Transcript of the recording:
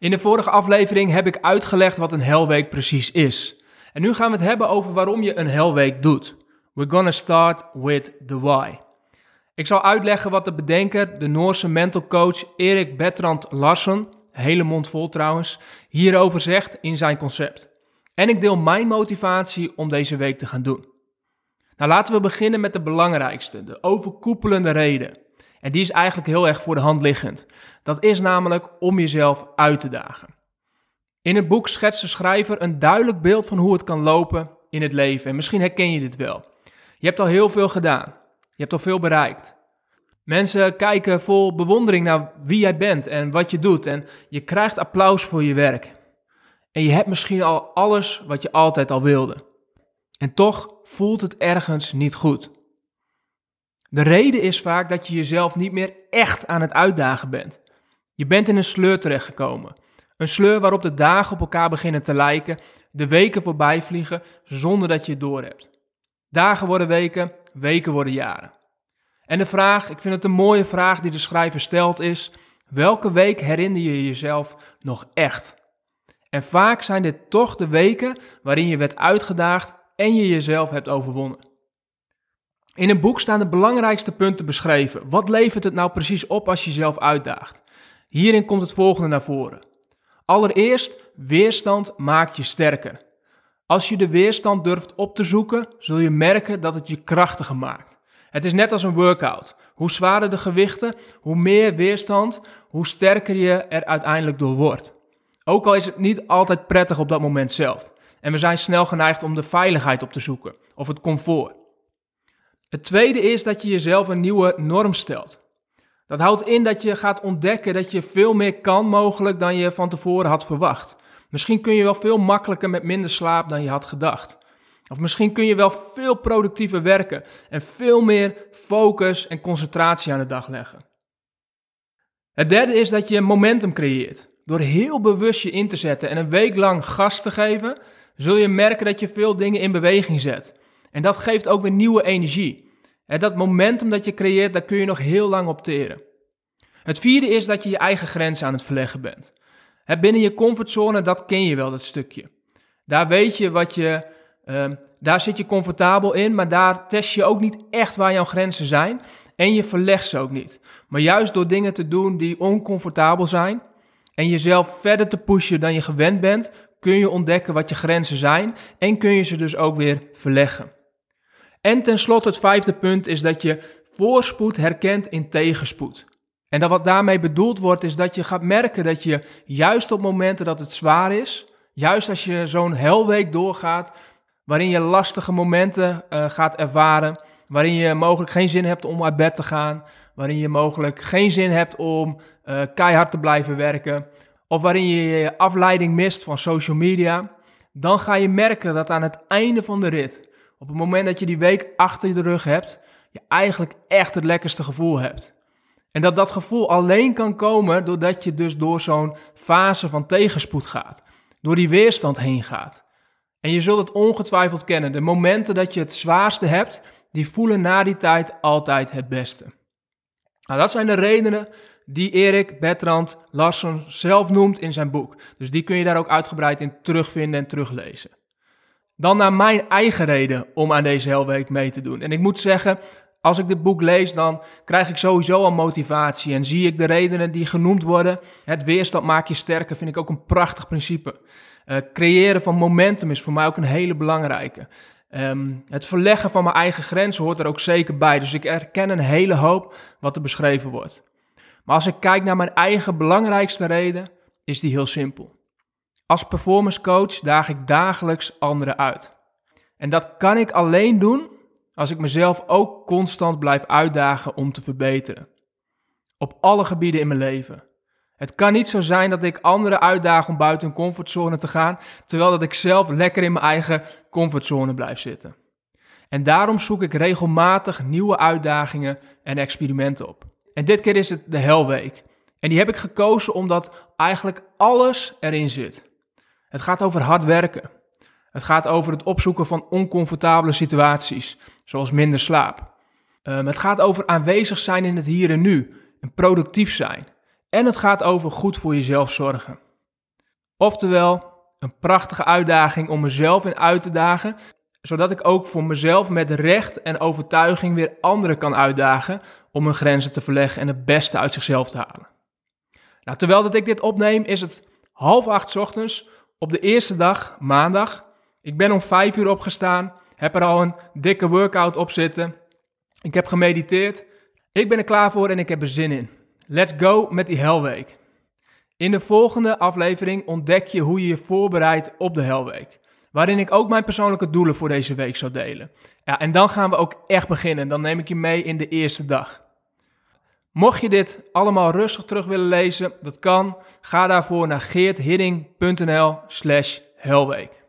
In de vorige aflevering heb ik uitgelegd wat een helweek precies is. En nu gaan we het hebben over waarom je een helweek doet. We're gonna start with the why. Ik zal uitleggen wat de bedenker, de Noorse mental coach Erik Bertrand Larsson, hele mond vol trouwens, hierover zegt in zijn concept. En ik deel mijn motivatie om deze week te gaan doen. Nou, laten we beginnen met de belangrijkste, de overkoepelende reden. En die is eigenlijk heel erg voor de hand liggend. Dat is namelijk om jezelf uit te dagen. In het boek schetst de schrijver een duidelijk beeld van hoe het kan lopen in het leven. En misschien herken je dit wel. Je hebt al heel veel gedaan. Je hebt al veel bereikt. Mensen kijken vol bewondering naar wie jij bent en wat je doet. En je krijgt applaus voor je werk. En je hebt misschien al alles wat je altijd al wilde. En toch voelt het ergens niet goed. De reden is vaak dat je jezelf niet meer echt aan het uitdagen bent. Je bent in een sleur terechtgekomen. Een sleur waarop de dagen op elkaar beginnen te lijken, de weken voorbij vliegen zonder dat je het doorhebt. Dagen worden weken, weken worden jaren. En de vraag, ik vind het een mooie vraag die de schrijver stelt, is: welke week herinner je jezelf nog echt? En vaak zijn dit toch de weken waarin je werd uitgedaagd en je jezelf hebt overwonnen. In een boek staan de belangrijkste punten beschreven. Wat levert het nou precies op als je jezelf uitdaagt? Hierin komt het volgende naar voren. Allereerst, weerstand maakt je sterker. Als je de weerstand durft op te zoeken, zul je merken dat het je krachtiger maakt. Het is net als een workout. Hoe zwaarder de gewichten, hoe meer weerstand, hoe sterker je er uiteindelijk door wordt. Ook al is het niet altijd prettig op dat moment zelf. En we zijn snel geneigd om de veiligheid op te zoeken of het comfort. Het tweede is dat je jezelf een nieuwe norm stelt. Dat houdt in dat je gaat ontdekken dat je veel meer kan mogelijk dan je van tevoren had verwacht. Misschien kun je wel veel makkelijker met minder slaap dan je had gedacht. Of misschien kun je wel veel productiever werken en veel meer focus en concentratie aan de dag leggen. Het derde is dat je momentum creëert. Door heel bewust je in te zetten en een week lang gas te geven, zul je merken dat je veel dingen in beweging zet. En dat geeft ook weer nieuwe energie. En dat momentum dat je creëert, daar kun je nog heel lang op teren. Het vierde is dat je je eigen grenzen aan het verleggen bent. binnen je comfortzone, dat ken je wel, dat stukje. Daar weet je wat je, uh, daar zit je comfortabel in, maar daar test je ook niet echt waar jouw grenzen zijn. En je verlegt ze ook niet. Maar juist door dingen te doen die oncomfortabel zijn en jezelf verder te pushen dan je gewend bent, kun je ontdekken wat je grenzen zijn en kun je ze dus ook weer verleggen. En tenslotte het vijfde punt is dat je voorspoed herkent in tegenspoed. En dat wat daarmee bedoeld wordt is dat je gaat merken dat je juist op momenten dat het zwaar is, juist als je zo'n helweek doorgaat, waarin je lastige momenten uh, gaat ervaren, waarin je mogelijk geen zin hebt om uit bed te gaan, waarin je mogelijk geen zin hebt om uh, keihard te blijven werken, of waarin je je afleiding mist van social media, dan ga je merken dat aan het einde van de rit, op het moment dat je die week achter de rug hebt, je eigenlijk echt het lekkerste gevoel hebt. En dat dat gevoel alleen kan komen doordat je dus door zo'n fase van tegenspoed gaat. Door die weerstand heen gaat. En je zult het ongetwijfeld kennen. De momenten dat je het zwaarste hebt, die voelen na die tijd altijd het beste. Nou, dat zijn de redenen die Erik Bertrand Larsson zelf noemt in zijn boek. Dus die kun je daar ook uitgebreid in terugvinden en teruglezen. Dan naar mijn eigen reden om aan deze helweek mee te doen. En ik moet zeggen, als ik dit boek lees, dan krijg ik sowieso al motivatie en zie ik de redenen die genoemd worden. Het weerstand maakt je sterker, vind ik ook een prachtig principe. Uh, creëren van momentum is voor mij ook een hele belangrijke. Um, het verleggen van mijn eigen grenzen hoort er ook zeker bij. Dus ik erken een hele hoop wat er beschreven wordt. Maar als ik kijk naar mijn eigen belangrijkste reden, is die heel simpel. Als performance coach daag ik dagelijks anderen uit. En dat kan ik alleen doen als ik mezelf ook constant blijf uitdagen om te verbeteren. Op alle gebieden in mijn leven. Het kan niet zo zijn dat ik anderen uitdaag om buiten hun comfortzone te gaan, terwijl dat ik zelf lekker in mijn eigen comfortzone blijf zitten. En daarom zoek ik regelmatig nieuwe uitdagingen en experimenten op. En dit keer is het de Helweek. En die heb ik gekozen omdat eigenlijk alles erin zit. Het gaat over hard werken. Het gaat over het opzoeken van oncomfortabele situaties, zoals minder slaap. Um, het gaat over aanwezig zijn in het hier en nu en productief zijn. En het gaat over goed voor jezelf zorgen. Oftewel, een prachtige uitdaging om mezelf in uit te dagen, zodat ik ook voor mezelf met recht en overtuiging weer anderen kan uitdagen om hun grenzen te verleggen en het beste uit zichzelf te halen. Nou, terwijl dat ik dit opneem, is het half acht ochtends op de eerste dag, maandag. Ik ben om vijf uur opgestaan, heb er al een dikke workout op zitten. Ik heb gemediteerd. Ik ben er klaar voor en ik heb er zin in. Let's go met die helweek. In de volgende aflevering ontdek je hoe je je voorbereidt op de helweek. Waarin ik ook mijn persoonlijke doelen voor deze week zal delen. Ja, en dan gaan we ook echt beginnen. Dan neem ik je mee in de eerste dag. Mocht je dit allemaal rustig terug willen lezen, dat kan. Ga daarvoor naar geerthidding.nl slash helweek.